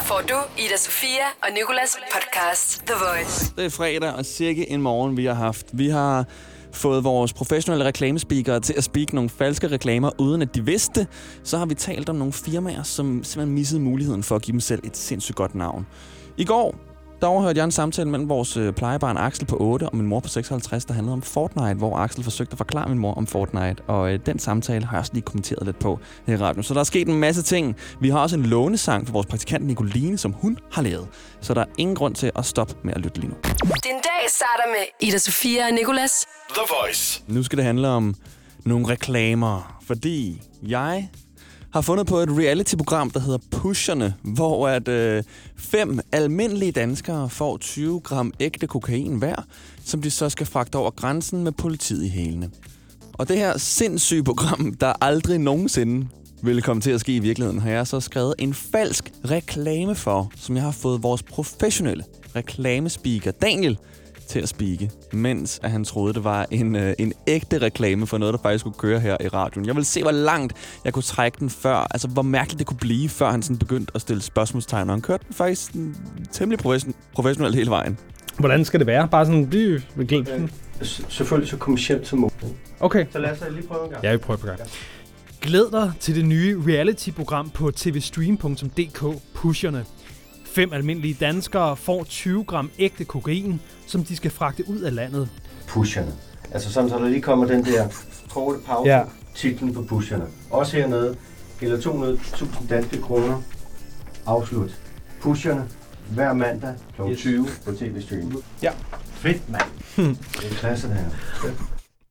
Her får du Ida Sofia og Nikolas podcast The Voice. Det er fredag, og cirka en morgen, vi har haft. Vi har fået vores professionelle reklamespeakere til at speak nogle falske reklamer, uden at de vidste. Så har vi talt om nogle firmaer, som simpelthen missede muligheden for at give dem selv et sindssygt godt navn. I går, der overhørte jeg en samtale mellem vores øh, plejebarn Axel på 8 og min mor på 56, der handlede om Fortnite, hvor Axel forsøgte at forklare min mor om Fortnite. Og øh, den samtale har jeg også lige kommenteret lidt på her i radioen. Så der er sket en masse ting. Vi har også en lånesang for vores praktikant Nicoline, som hun har lavet. Så der er ingen grund til at stoppe med at lytte lige nu. Din dag starter med Ida Sofia og Nikolas. The Voice. Nu skal det handle om nogle reklamer, fordi jeg har fundet på et reality-program, der hedder Pusherne, hvor at øh, fem almindelige danskere får 20 gram ægte kokain hver, som de så skal fragte over grænsen med politiet i hælene. Og det her sindssyge program, der aldrig nogensinde ville komme til at ske i virkeligheden, har jeg så skrevet en falsk reklame for, som jeg har fået vores professionelle reklamespeaker Daniel til at spike, mens at han troede, det var en, øh, en ægte reklame for noget, der faktisk skulle køre her i radioen. Jeg vil se, hvor langt jeg kunne trække den før, altså hvor mærkeligt det kunne blive, før han sådan begyndte at stille spørgsmålstegn, og han kørte den faktisk sådan, temmelig profession- professionelt hele vejen. Hvordan skal det være? Bare sådan, blive. S- selvfølgelig så kommercielt som muligt. Okay. Så lad os lige prøve en gang. Ja, vi prøver på gang. Glæd dig til det nye reality-program på tvstream.dk, Pusherne. Fem almindelige danskere får 20 gram ægte kokain, som de skal fragte ud af landet. Pusherne. Altså sådan, så der lige kommer den der korte pause. Ja. Titlen på pusherne. Også hernede gælder 200.000 danske kroner. Afslut. Pusherne hver mandag kl. Yes. 20 på TV Stream. Ja. Fedt, mand. det er klasse, det her.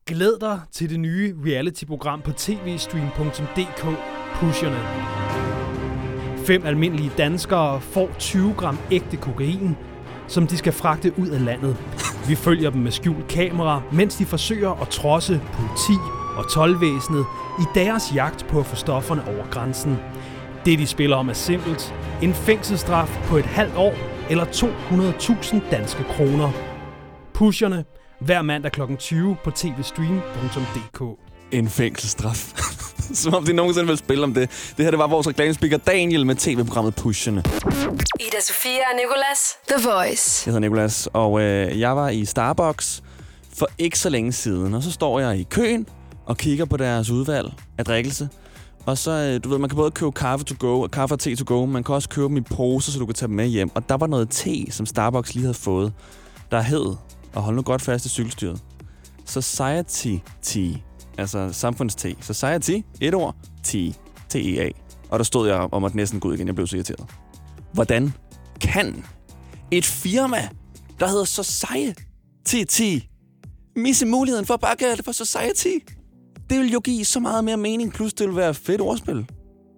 Glæd dig til det nye reality-program på tvstream.dk, Pusherne. Fem almindelige danskere får 20 gram ægte kokain, som de skal fragte ud af landet. Vi følger dem med skjult kamera, mens de forsøger at trodse politi og tolvvæsenet i deres jagt på at få stofferne over grænsen. Det, de spiller om, er simpelt. En fængselsstraf på et halvt år eller 200.000 danske kroner. Pusherne hver mandag kl. 20 på tvstream.dk. En fængselsstraf. Som om de nogensinde vil spille om det. Det her det var vores reklamespeaker Daniel med tv-programmet Pusherne. Ida Sofia og Nikolas. The Voice. Jeg hedder Nikolas, og øh, jeg var i Starbucks for ikke så længe siden. Og så står jeg i køen og kigger på deres udvalg af drikkelse. Og så, øh, du ved, man kan både købe kaffe to go og kaffe og te to go. Man kan også købe dem i poser, så du kan tage dem med hjem. Og der var noget te, som Starbucks lige havde fået, der hed, og hold nu godt fast i cykelstyret, Society Tea. Altså samfundste. Society, et ord, T, T-E-A. Og der stod jeg om at næsten gå ud igen. Jeg blev så irriteret. Hvordan kan et firma, der hedder Society, misse muligheden for at bare kalde det for Society? Det vil jo give så meget mere mening, plus det vil være fedt ordspil.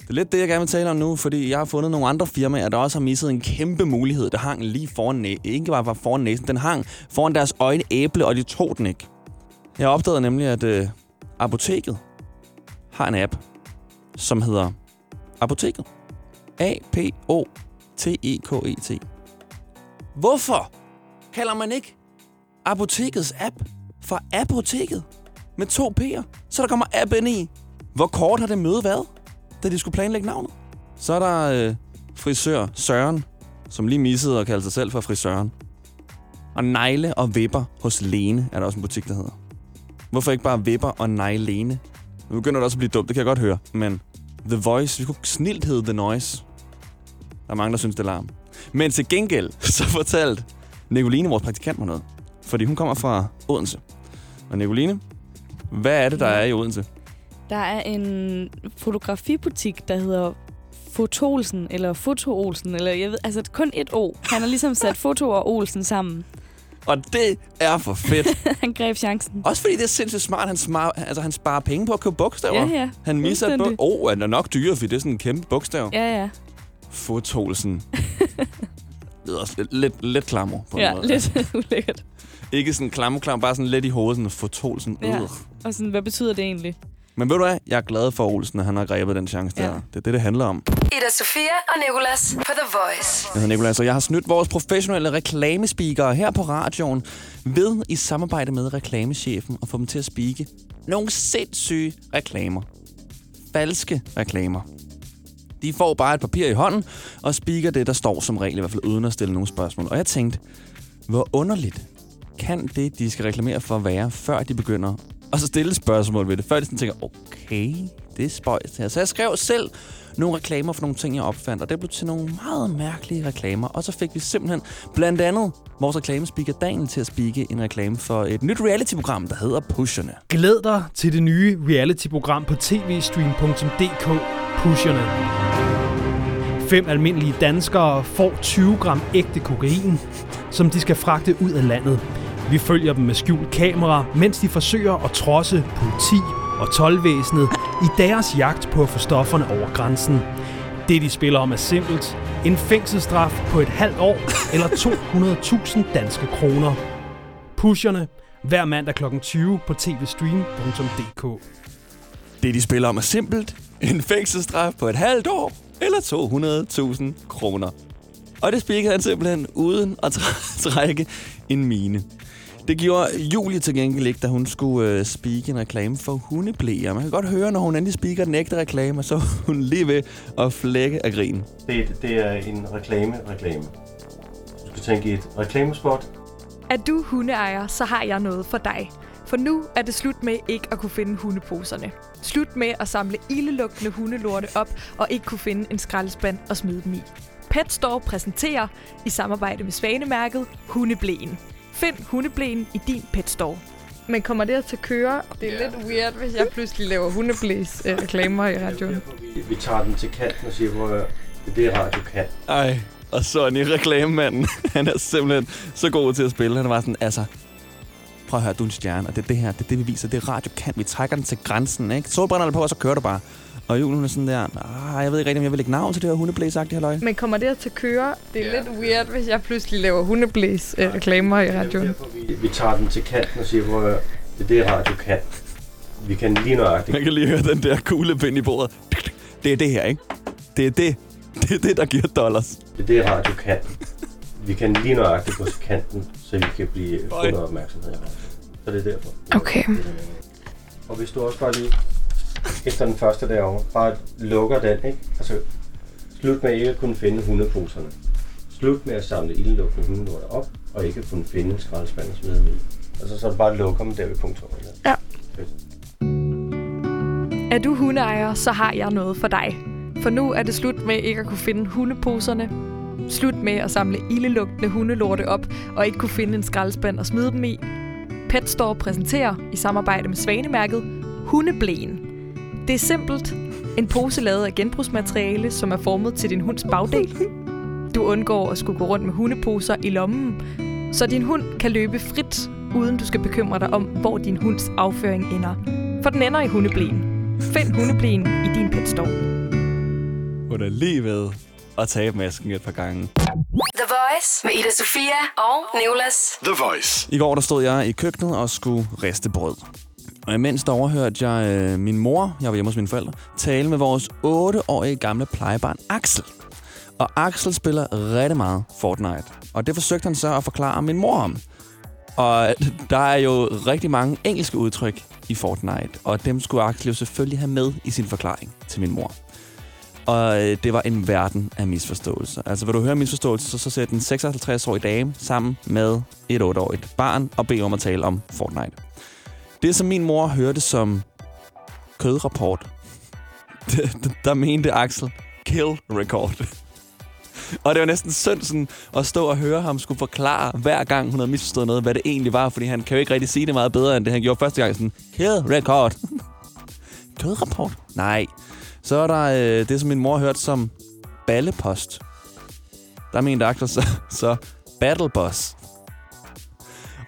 Det er lidt det, jeg gerne vil tale om nu, fordi jeg har fundet nogle andre firmaer, der også har misset en kæmpe mulighed, der hang lige foran næsen. Ikke bare var foran næsen, den hang foran deres øjne æble, og de tog den ikke. Jeg opdagede nemlig, at øh, apoteket har en app, som hedder Apoteket. A-P-O-T-E-K-E-T. Hvorfor kalder man ikke apotekets app for apoteket med to P'er, så der kommer app ind i? Hvor kort har det møde været, da de skulle planlægge navnet? Så er der øh, frisør Søren, som lige missede at kalde sig selv for frisøren. Og negle og vipper hos Lene er der også en butik, der hedder. Hvorfor ikke bare vipper og Nej Lene? Nu begynder det også at blive dumt, det kan jeg godt høre. Men The Voice, vi kunne snilt hedde The Noise. Der er mange, der synes, det er larm. Men til gengæld, så fortalte Nicoline, vores praktikant, mig noget. Fordi hun kommer fra Odense. Og Nicoline, hvad er det, der er i Odense? Der er en fotografibutik, der hedder Fotolsen, eller Foto Olsen, eller jeg ved, altså kun et O. Han har ligesom sat Foto og Olsen sammen. Og det er for fedt. Han greb chancen. Også fordi det er sindssygt smart. Han, smar, altså, han sparer penge på at købe bogstaver. Ja, ja. Han misser et bog. Oh, er nok dyre, fordi det er sådan en kæmpe bogstav. Ja, ja. Fotolsen. det er også lidt, lidt, lidt klammer på en Ja, måde. lidt ulækkert. Ikke sådan klam, klam, bare sådan lidt i hovedet, sådan Fotolsen. Ja. Og sådan, hvad betyder det egentlig? Men ved du hvad? Jeg er glad for Olsen, at han har grebet den chance der. Ja. Det er det, det handler om. Ida Sofia og Nikolas på The Voice. Jeg hedder Nicolás, og jeg har snydt vores professionelle reklamespeakere her på radioen ved i samarbejde med reklamechefen at få dem til at spike nogle sindssyge reklamer. Falske reklamer. De får bare et papir i hånden og spiker det, der står som regel, i hvert fald uden at stille nogle spørgsmål. Og jeg tænkte, hvor underligt kan det, de skal reklamere for være, før de begynder at så stille spørgsmål ved det. Før de sådan tænker, okay, det er spøjst her. Så jeg skrev selv nogle reklamer for nogle ting, jeg opfandt, og det blev til nogle meget mærkelige reklamer. Og så fik vi simpelthen blandt andet vores reklamespeaker Daniel til at spikke en reklame for et nyt reality-program, der hedder Pusherne. Glæd dig til det nye reality-program på tvstream.dk Pusherne. Fem almindelige danskere får 20 gram ægte kokain, som de skal fragte ud af landet. Vi følger dem med skjult kamera, mens de forsøger at trodse politi og tolvvæsenet i deres jagt på at få stofferne over grænsen. Det, de spiller om, er simpelt. En fængselsstraf på et halvt år eller 200.000 danske kroner. Pusherne hver mandag kl. 20 på tvstream.dk. Det, de spiller om, er simpelt. En fængselsstraf på et halvt år eller 200.000 kroner. Og det spikede han simpelthen uden at trække en mine. Det gjorde Julie til gengæld ikke, da hun skulle øh, speak en reklame for hundeblæer. Man kan godt høre, når hun endelig speaker den ægte reklame, så er hun lige ved at flække af grin. Det, det er en reklame-reklame. Du skal tænke i et reklamespot. Er du hundeejer, så har jeg noget for dig. For nu er det slut med ikke at kunne finde hundeposerne. Slut med at samle ildelugtende hundelorte op og ikke kunne finde en skraldespand og smide dem i. Pet Store præsenterer i samarbejde med Svanemærket Hundeblæen. Find hundeblæen i din Pet Store. Men kommer det til at køre? Det er lidt weird, hvis jeg pludselig laver hundeblæs øh, reklamer i radioen. Vi, vi tager den til kanten og siger, hvor det er det, radio kan. Ej, og Sonny, reklamemanden, han er simpelthen så god til at spille. Han var sådan, altså, prøv at høre, du er en stjerne, og det er det her, det er det, vi viser. Det er radio kan. Vi trækker den til grænsen, ikke? Solbrænderne på, og så kører du bare. Og Julen hun er sådan der, ah, jeg ved ikke rigtig, om jeg vil lægge navn til det her hundeblæsagtige halløj. Men kommer det til at køre? Det er lidt weird, hvis jeg pludselig laver hundeblæs øh, reklamer i radioen. Vi, vi tager den til kanten og siger, hvor det er det, radio kan. Vi kan lige nøjagtigt. Man kan lige høre den der kuglepind i bordet. Det er det her, ikke? Det er det. Det er det, der giver dollars. Det er det, radio kan. Vi kan lige nøjagtigt gå til kanten, så vi kan blive noget opmærksomhed. Så det er derfor. Okay. Og hvis du også bare lige efter den første derovre, bare lukker den, ikke? Altså, slut med ikke at kunne finde hundeposerne. Slut med at samle ildelugtende hundelorter op, og ikke at kunne finde en skraldespand og smide dem i. Altså, så bare at lukke dem der ved punktum. Ja. Fedt. Er du hundeejer, så har jeg noget for dig. For nu er det slut med ikke at kunne finde hundeposerne. Slut med at samle ildelugtende hundelorte op og ikke kunne finde en skraldespand og smide dem i. Pet Store præsenterer i samarbejde med Svanemærket Hundeblæen. Det er simpelt. En pose lavet af genbrugsmateriale, som er formet til din hunds bagdel. Du undgår at skulle gå rundt med hundeposer i lommen, så din hund kan løbe frit, uden du skal bekymre dig om, hvor din hunds afføring ender. For den ender i hundeblæen. Find hundeblæen i din Pet Store. Hun er lige ved at tabe masken et par gange. The Voice med Ida Sofia og Nicolas. The Voice. I går der stod jeg i køkkenet og skulle riste brød. Og imens der overhørte jeg øh, min mor, jeg var hjemme hos mine forældre, tale med vores 8-årige gamle plejebarn Axel. Og Axel spiller rigtig meget Fortnite. Og det forsøgte han så at forklare min mor om. Og der er jo rigtig mange engelske udtryk i Fortnite, og dem skulle Axel jo selvfølgelig have med i sin forklaring til min mor. Og øh, det var en verden af misforståelser. Altså, vil du høre misforståelser, så, så sæt en 56-årig dame sammen med et 8-årigt barn og bed om at tale om Fortnite. Det, som min mor hørte som kødrapport, der mente Axel kill record. Og det var næsten synd sådan, at stå og høre ham skulle forklare, hver gang hun havde misforstået noget, hvad det egentlig var, fordi han kan jo ikke rigtig sige det meget bedre, end det han gjorde første gang. Sådan, kill record. Kødrapport? Nej. Så er der øh, det, som min mor hørte som ballepost. Der mente Axel så, så battle boss.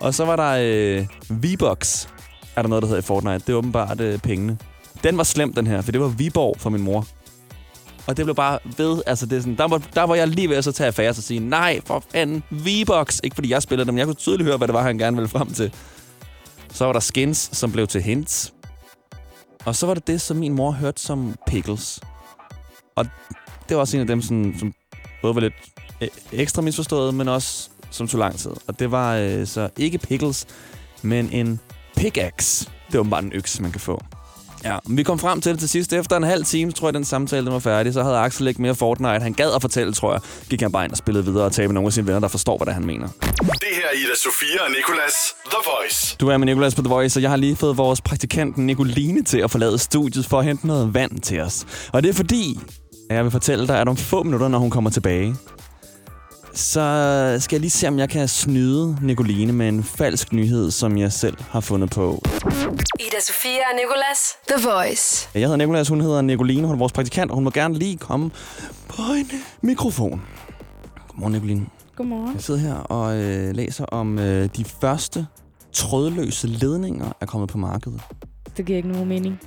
Og så var der øh, V-Bucks, er der noget, der hedder i Fortnite. Det er åbenbart øh, pengene. Den var slem, den her, for det var Viborg for min mor. Og det blev bare ved, altså det er sådan, der, var, der var jeg lige ved at så tage affære og sige, nej, for fanden, V-Box. Ikke fordi jeg spillede dem, jeg kunne tydeligt høre, hvad det var, han gerne ville frem til. Så var der skins, som blev til hints. Og så var det det, som min mor hørte som pickles. Og det var også en af dem, som, som både var lidt øh, ekstra misforstået, men også som tog lang tid. Og det var øh, så ikke pickles, men en pickaxe. Det var bare en økse, man kan få. Ja, men vi kom frem til det til sidst. Efter en halv time, tror jeg, den samtale den var færdig, så havde Axel ikke mere Fortnite. Han gad at fortælle, tror jeg. Gik han bare ind og spillede videre og talte med nogle af sine venner, der forstår, hvad det er, han mener. Det her er Ida Sofia og Nicolas The Voice. Du er med Nicolas på The Voice, og jeg har lige fået vores praktikant Nicoline til at forlade studiet for at hente noget vand til os. Og det er fordi, at jeg vil fortælle dig, at om få minutter, når hun kommer tilbage, så skal jeg lige se, om jeg kan snyde Nicoline med en falsk nyhed, som jeg selv har fundet på. Ida Sofia og Nicolas. The Voice. Jeg hedder Nicolas, hun hedder Nicoline, hun er vores praktikant, og hun må gerne lige komme på en mikrofon. Godmorgen, Nicoline. Godmorgen. Jeg sidder her og øh, læser om øh, de første trådløse ledninger er kommet på markedet. Det giver ikke nogen mening.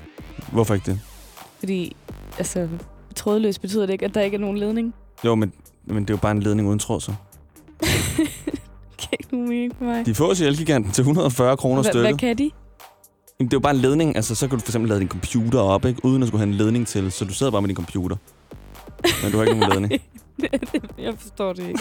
Hvorfor ikke det? Fordi, altså, trådløs betyder det ikke, at der ikke er nogen ledning. Jo, men, men det er jo bare en ledning uden tråd, så. Mening for mig. De fås i Elgiganten til 140 kroner stykket. hvad kan de? Jamen, Det er jo bare en ledning. Altså, så kan du for eksempel lade din computer op, ikke? uden at skulle have en ledning til. Så du sidder bare med din computer. Men du har ikke nogen ledning. Jeg forstår det ikke.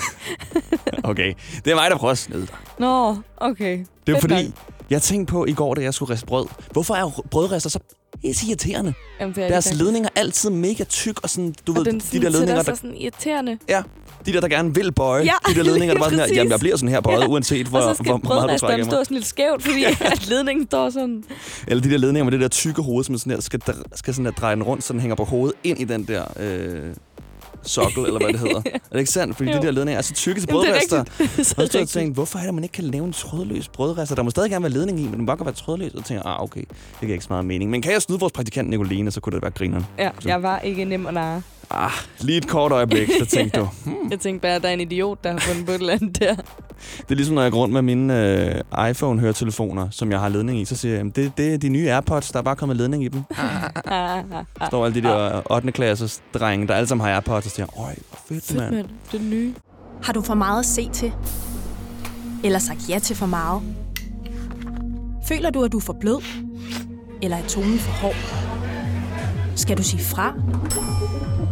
Okay, det er mig, der prøver at snyde dig. Nå, okay. Det er Fedt fordi, nok. Jeg tænkte på i går, da jeg skulle riste brød. Hvorfor er brødrester så helt irriterende? Jamen, det er Deres det ledninger er altid mega tyk, og sådan, du Og ved, den de der ledninger, der, sådan irriterende. de der, der gerne vil bøje. Ja, de der ledninger, der bare sådan her, jamen, jeg bliver sådan her bøjet, Ja. uanset hvor, og så hvor, skal hvor meget du trækker stå mig. sådan lidt skævt, fordi at ledningen står sådan. Eller de der ledninger med det der tykke hoved, som sådan her, skal, skal sådan der dreje den rundt, så den hænger på hovedet ind i den der øh, sokkel, eller hvad det hedder. Er det ikke sandt? Fordi Jo. de der ledninger er så tykke til er brødrester. Og så jeg tænkte, hvorfor er det, at man ikke kan lave en trådløs brødrester? Der må stadig gerne være ledning i, men den må godt være trådløs. Og jeg, ah, okay, det giver ikke så meget mening. Men kan jeg snyde vores praktikant Nicoline, så kunne det være grineren. Ja, jeg var ikke nem at narre. Ah, lige et kort øjeblik, så tænkte du, hmm. Jeg tænkte bare, at der er en idiot, der har fundet på et eller andet der. Det er ligesom, når jeg går rundt med mine øh, iPhone-høretelefoner, som jeg har ledning i, så siger jeg, "Jamen, det, det er de nye AirPods, der er bare kommet ledning i dem. Der står alle de der 8. klasses drenge, der alle sammen har AirPods, og siger, øj, hvor fedt, Fedt, mand. mand. Det er nye. Har du for meget at se til? Eller sagt ja til for meget? Føler du, at du er for blød? Eller er tonen for hård? Skal du sige fra?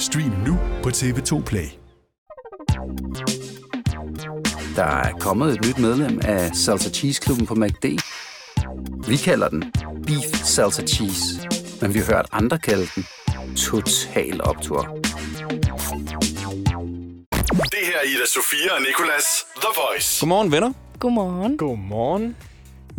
Stream nu på TV2 Play. Der er kommet et nyt medlem af Salsa Cheese Klubben på MACD. Vi kalder den Beef Salsa Cheese, men vi har hørt andre kalde den Total Optor. Det her er Ida Sofia og Nicolas The Voice. Godmorgen, venner. Godmorgen. Godmorgen.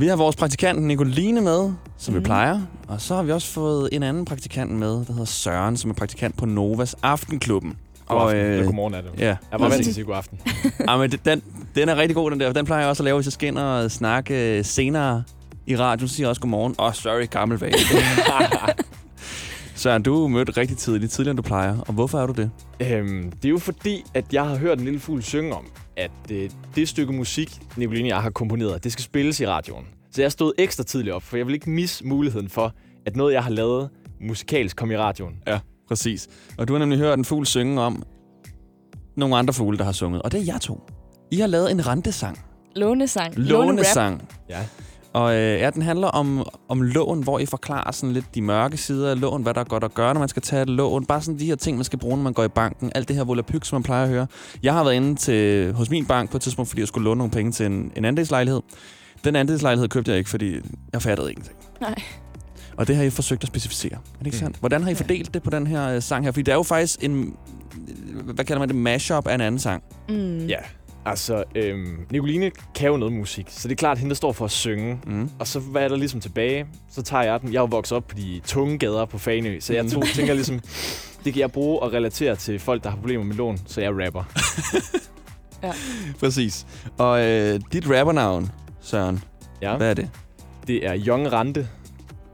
Vi har vores praktikant Nicoline med, som mm. vi plejer. Og så har vi også fået en anden praktikant med, der hedder Søren, som er praktikant på Novas Aftenklubben. God aften. Eller godmorgen er det. Ja, Jeg var vant til at sige god aften. ja, men den, den er rigtig god, den der. Den plejer jeg også at lave, hvis jeg skal ind og snakke øh, senere i radioen. Så siger jeg også godmorgen. Åh, oh, sorry, gammel vane. Søren, du er mødt rigtig tidligt, tidligere end du plejer. Og hvorfor er du det? Øhm, det er jo fordi, at jeg har hørt en lille fugl synge om, at øh, det stykke musik, Nicoline og jeg har komponeret, det skal spilles i radioen. Så jeg stod ekstra tidligt op, for jeg vil ikke misse muligheden for, at noget, jeg har lavet musikalsk, kom i radioen. Ja, præcis. Og du har nemlig hørt en fugl synge om nogle andre fugle, der har sunget. Og det er jeg to. I har lavet en rentesang. Lånesang. Lånesang. Ja. Og øh, ja, den handler om, om lån, hvor I forklarer sådan lidt de mørke sider af lån, hvad der er godt at gøre, når man skal tage et lån. Bare sådan de her ting, man skal bruge, når man går i banken. Alt det her volapyk, som man plejer at høre. Jeg har været inde til, hos min bank på et tidspunkt, fordi jeg skulle låne nogle penge til en, en andelslejlighed. Den andelslejlighed købte jeg ikke, fordi jeg fattede ingenting. Nej. Og det har I forsøgt at specificere. Er det ikke Mm. sandt? Hvordan har I fordelt det på den her øh, sang her? Fordi det er jo faktisk en, hvad kalder man det, mashup af en anden sang. Mm. Ja, altså, øhm, Nicoline kan jo noget musik, så det er klart, at hende, der står for at synge. Mm. Og så hvad er der ligesom tilbage? Så tager jeg den. Jeg er jo vokset op på de tunge gader på Fanø, så jeg Mm. tog, tænker ligesom, det kan jeg bruge og relatere til folk, der har problemer med lån, så jeg rapper. Ja. Præcis. Og øh, dit rappernavn, Søren, Ja. hvad er det? Det er Young Rante.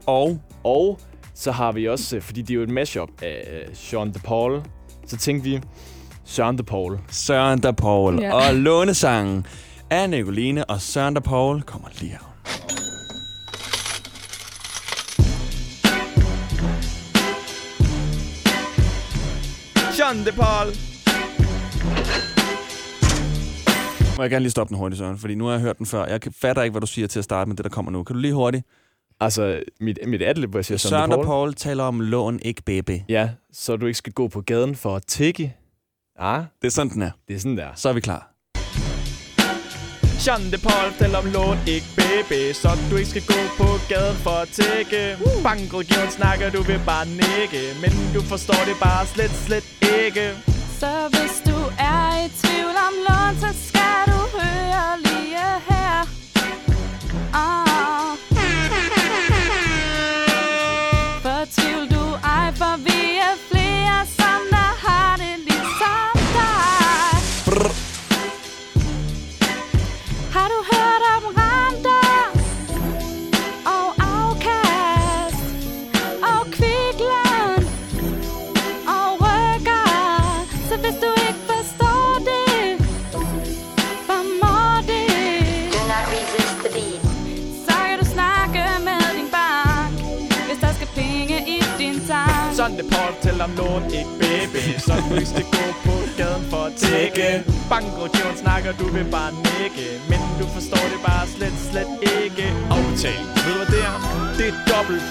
Og? Og så har vi også, øh, fordi det er jo et mashup af øh, Sean de Paul, så tænkte vi Søren de Paul. Søren da Paul. Ja. Og lånesangen af Nicoline og Søren da Paul kommer lige her. Sean de Paul. Må jeg gerne lige stoppe den hurtigt, Søren, fordi nu har jeg hørt den før. Jeg fatter ikke, hvad du siger til at starte med det, der kommer nu. Kan du lige hurtigt? Altså, mit, mit adlib, hvor jeg siger Søren, Søren de Paul. Paul taler om lån, ikke baby. Ja, så du ikke skal gå på gaden for at tigge. Ja. Det er sådan, den er. Det er sådan der. Så er vi klar. Sean de Paul fortæller om lån, ikke baby Så du ikke skal gå på gaden for at tække Bankrådgiveren snakker, du vil bare nikke Men du forstår det bare slet, slet ikke Så hvis du er i tvivl om lån, så skal du høre lige her. Ah.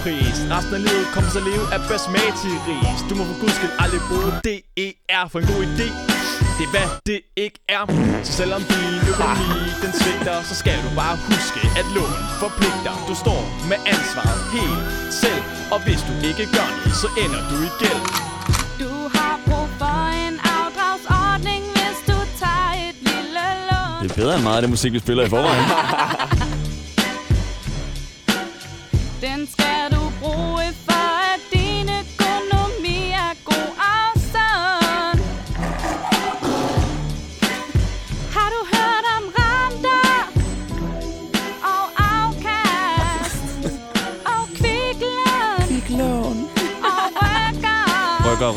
Pris Resten af livet kommer så leve af basmati ris Du må for guds skyld aldrig bruge DER for en god idé. Det er hvad det ikke er. Så selvom din økonomi den svigter Så skal du bare huske at lån forpligter. Du står med ansvaret helt selv. Og hvis du ikke gør noget Så ender du i gæld. Du har brug for en afdragsordning, hvis du tager et lille lån. Det er bedre end meget af det musik, vi spiller i forvejen.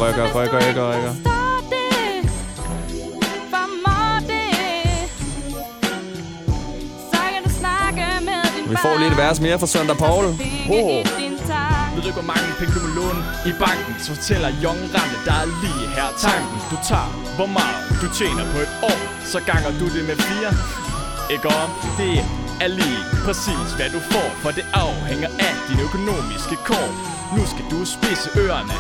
Rykker, rykker, rykker, rykker, rykker. Forstår det? Hvor må det? Så kan du snakke med din Vi får lige et vers mere fra da Paul. oh. Du hvor mange penge du må låne i banken Så fortæller Young Rande, der er lige her tanken Du tager, hvor meget du tjener på et år Så ganger du det med fire Ikke om det er lige præcis hvad du får For det afhænger af dine økonomiske kår Nu skal du spidse ørerne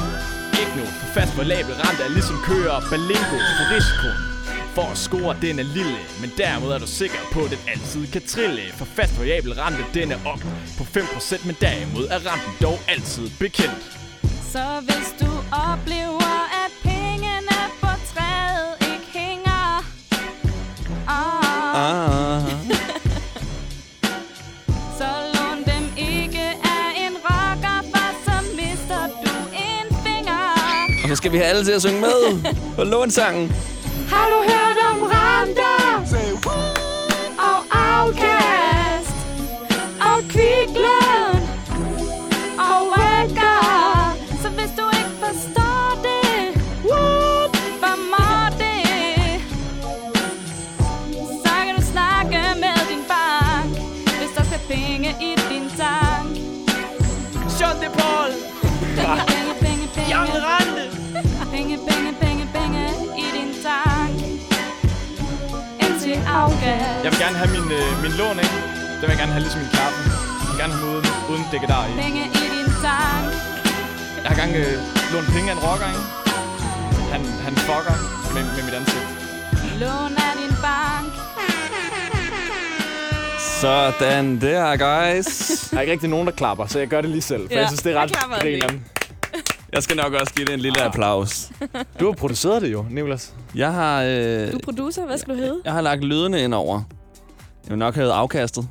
ikke nu, for fast variabel rente er ligesom kører Balingo for risikoen for at score, den er lille, men derimod er du sikker på, at den altid kan trille. For fast variabel rente, den er op på 5%, men derimod er renten dog altid bekendt. Så hvis du oplever, så skal vi have alle til at synge med? På lånsangen. Har du hørt om renter og afkast og kviklån Jeg vil gerne have min, øh, min lån, ikke? Den vil jeg gerne have ligesom min kaffe. Jeg vil gerne have den uden, uden dækkedar i. Penge i din tank. Jeg har gang øh, lånt penge af en rocker, ikke? Han, han fucker med, med mit ansigt. Lån af din bank. Sådan der, guys. Der er ikke rigtig nogen, der klapper, så jeg gør det lige selv. For Ja, jeg synes, det er ret grineren. Jeg skal nok også give det en lille applaus. Du har produceret det jo, Nicolas. Jeg har, øh, Du er producer, hvad skal du hedde? jeg har lagt lydene ind over. Jeg vil nok have afkastet.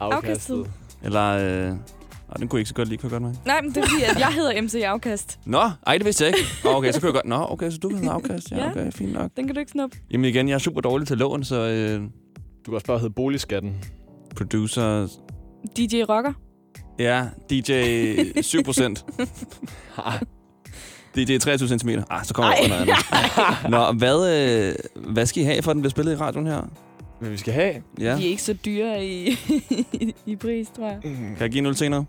Afkastet. Eller, øh, Og den kunne jeg ikke så godt lide, kan jeg godt med. Nej, men det er fordi, at jeg hedder MC Afkast. Nå, ej, det vidste jeg ikke. Nå, Okay, så kunne jeg godt... Nå, okay, så du hedder afkast. Ja, Ja. okay, fint nok. Den kan du ikke snuppe. Jamen igen, jeg er super dårlig til lån, så... Øh, Du kan også bare hedde boligskatten. producer... DJ Rocker. Ja, DJ 7%. DJ 23 cm. Ah, så kommer Ej. der noget andet. Nå, hvad, øh, hvad skal I have, for at den bliver spillet i radioen her? Hvad vi skal have? Ja. De er ikke så dyre i, i, i pris, tror jeg. Kan jeg give en øl senere?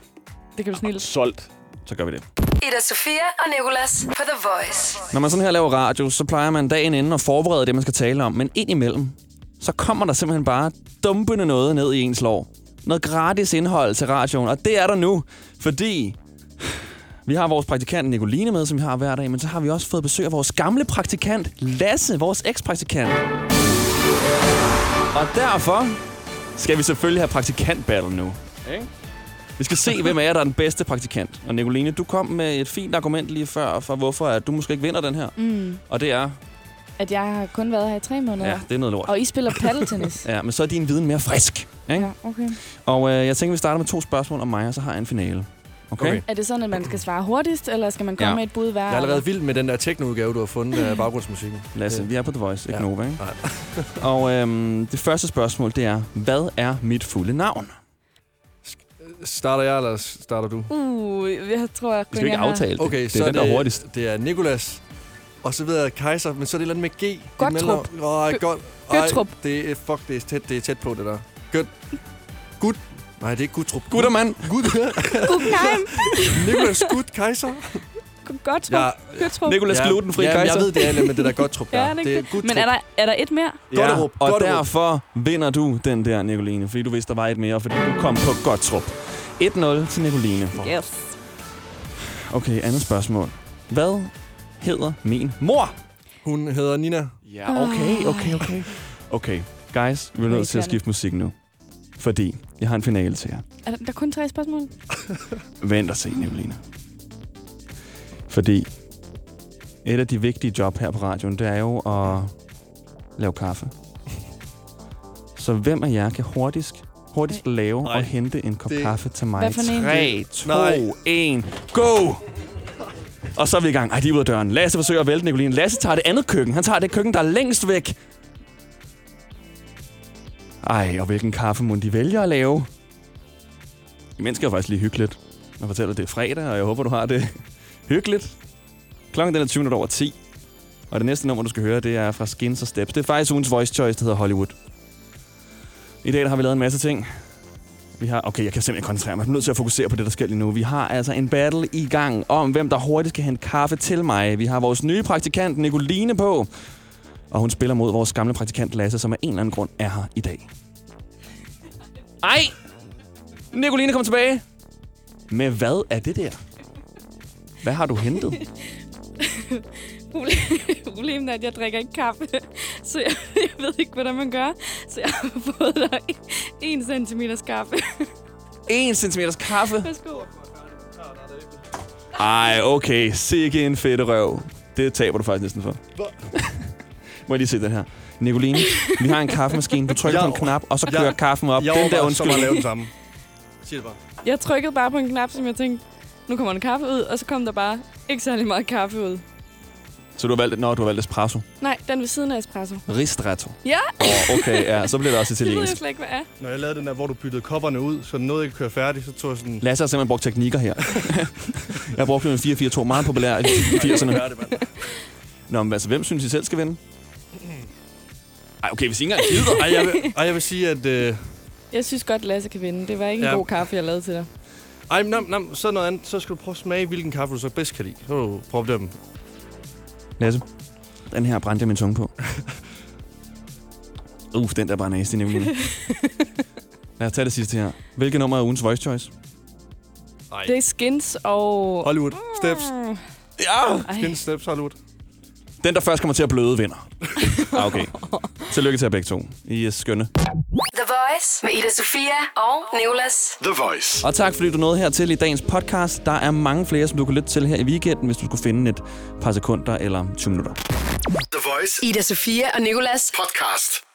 Det kan du snille. Solgt. Så gør vi det. Ida Sofia og Nicolas på The Voice. Når man sådan her laver radio, så plejer man dagen inden at forberede det, man skal tale om. Men indimellem, så kommer der simpelthen bare dumpende noget ned i ens lår. Noget gratis indhold til radioen, og det er der nu, fordi vi har vores praktikant Nicoline med, som vi har hver dag, men så har vi også fået besøg af vores gamle praktikant Lasse, vores ekspraktikant. Og derfor skal vi selvfølgelig have praktikant-battle nu. Ikke? Vi skal se, hvem af jer, der er den bedste praktikant. Og Nicoline, du kom med et fint argument lige før, for hvorfor at du måske ikke vinder den her. Mm. Og det er, At jeg har kun været her i tre måneder. ja, det er noget lort. Og I spiller paddeltennis. Ja, men så er din viden mere frisk. Ikke? ja, okay. Og øh, jeg tænker, vi starter med to spørgsmål om mig, og så har jeg en finale. Okay? okay. Er det sådan, at man skal svare hurtigst, eller skal man komme Ja. med et bud hver? Jeg er allerede vild med den der techno-udgave, du har fundet af baggrundsmusikken. Lasse, vi er på The Voice, ikke Ja. Nova, ikke? Nej. Og øhm, det første spørgsmål, det er, hvad er mit fulde navn? Starter jeg, eller starter du? Uh, jeg tror, jeg Vi skal ikke aftale det. Okay, det så er den, der er hurtigst. Det er Nikolas. Og så ved jeg Kaiser, men så er det et eller andet med G. Godtrup. imellem. Åh, Gø- godt. Ej. Det er, fuck, det er tæt, det er tæt på, det der. Gøt. Gud. Nej, det er ikke Gudtrup. Guttermand. Gud. Guggenheim. Nikolas Gud Kaiser. Godt, Ja. Gøtrup. Nicolas Glutenfri ja, Kaiser. jeg ved, det er med det der Godtrup der. Ja, det er det er det. Gudtrup. Men er der, er der et mere? Ja, Godterup. og Godterup. derfor vinder du den der, Nicoline, fordi du vidste, der var et mere, fordi du kom på Godtrup. 1-0 til Nicoline. Yes. Okay, andet spørgsmål. Hvad hedder min mor? Hun hedder Nina. Ja, okay, okay, okay. Okay, guys, vi er nødt til at skifte musik nu. Fordi jeg har en finale til jer. Er der, der er kun tre spørgsmål? Vent og se, Nicoline. Fordi et af de vigtige job her på radioen, det er jo at lave kaffe. Så hvem af jer kan hurtigst, hurtigst lave og hente en kop det- kaffe til mig? Hvad for en? 3, 2, Nej. 1, go! Og så er vi i gang. Ej, de er ude af døren. Lasse forsøger at vælte Nicoline. Lasse tager det andet køkken. Han tager det køkken, der er længst væk. Ej, og hvilken kaffe må de vælger at lave? Imens skal jeg faktisk lige hyggeligt. Jeg fortæller, at det er fredag, og jeg håber, du har det hyggeligt. Klokken den er 20 minutter over 10. Og det næste nummer, du skal høre, det er fra Skins og Steps. Det er faktisk ugens voice choice, der hedder Hollywood. I dag der har vi lavet en masse ting. Vi har, okay, jeg kan simpelthen koncentrere mig. Jeg er nødt til at fokusere på det, der sker lige nu. Vi har altså en battle i gang om, hvem der hurtigt kan hente kaffe til mig. Vi har vores nye praktikant, Nicoline, på. Og hun spiller mod vores gamle praktikant, Lasse, som af en eller anden grund er her i dag. Ej! Nicoline, kom tilbage. Med hvad er det der? Hvad har du hentet? Problemet er, at jeg drikker ikke kaffe, så jeg, jeg ved ikke, hvordan man gør. Så jeg har fået dig en centimeters kaffe. 1 cm kaffe. Værsgo. Ej, okay. Sikke en fedte røv. Det taber du faktisk næsten for. Må jeg lige se den her. Nicoline, vi har en kaffemaskine. Du trykker Jeg- på en knap, og så jeg- kører kaffen op. Jeg den der meget at lave den undskyldning. samme. Sig det bare. Jeg trykkede bare på en knap, som jeg tænkte, nu kommer en kaffe ud, og så kom der bare ikke særlig meget kaffe ud. Så du har valgt, når du har valgt espresso. Nej, den ved siden af espresso. Ristretto. Ja! Oh, okay, ja, så bliver det også Det ved jeg italiensk. slet ikke, hvad er. Når jeg lavede den der, hvor du byttede kopperne ud, så den nåede ikke at køre færdig, så tog jeg sådan... Lasse har simpelthen brugt teknikker her. jeg har brugt en 4-4-2, meget populær i 80'erne. Nå, men altså, hvem synes I selv skal vinde? Ej, okay, hvis ikke engang gider. Ej, jeg vil, ej, jeg vil sige, at... Øh, Jeg synes godt, Lasse kan vinde. Det var ikke en Ja. god kaffe, jeg lavede til dig. ej, nam, nam, så noget andet. Så skal du prøve at smage, hvilken kaffe du så bedst kan lide. Så du prøve dem. Lasse, den her brændte jeg min tunge på. Uff, den der er bare nasty, Nicoline. Lad os tage det sidste her. Hvilket nummer er ugens voice choice? Ej. Det er Skins og... Hollywood. Steps. Ja! Ej. Skin Steps Hollywood. Den, der først kommer til at bløde, vinder. Ah, okay. Tillykke til jer begge to. I er skønne. The Voice med Ida Sofia og Nicolas. The Voice. Og tak, fordi du nåede hertil i dagens podcast. Der er mange flere, som du kan lytte til her i weekenden, hvis du skulle finde et par sekunder eller 20 minutter. The Voice. Ida Sofia og Nicolas. Podcast.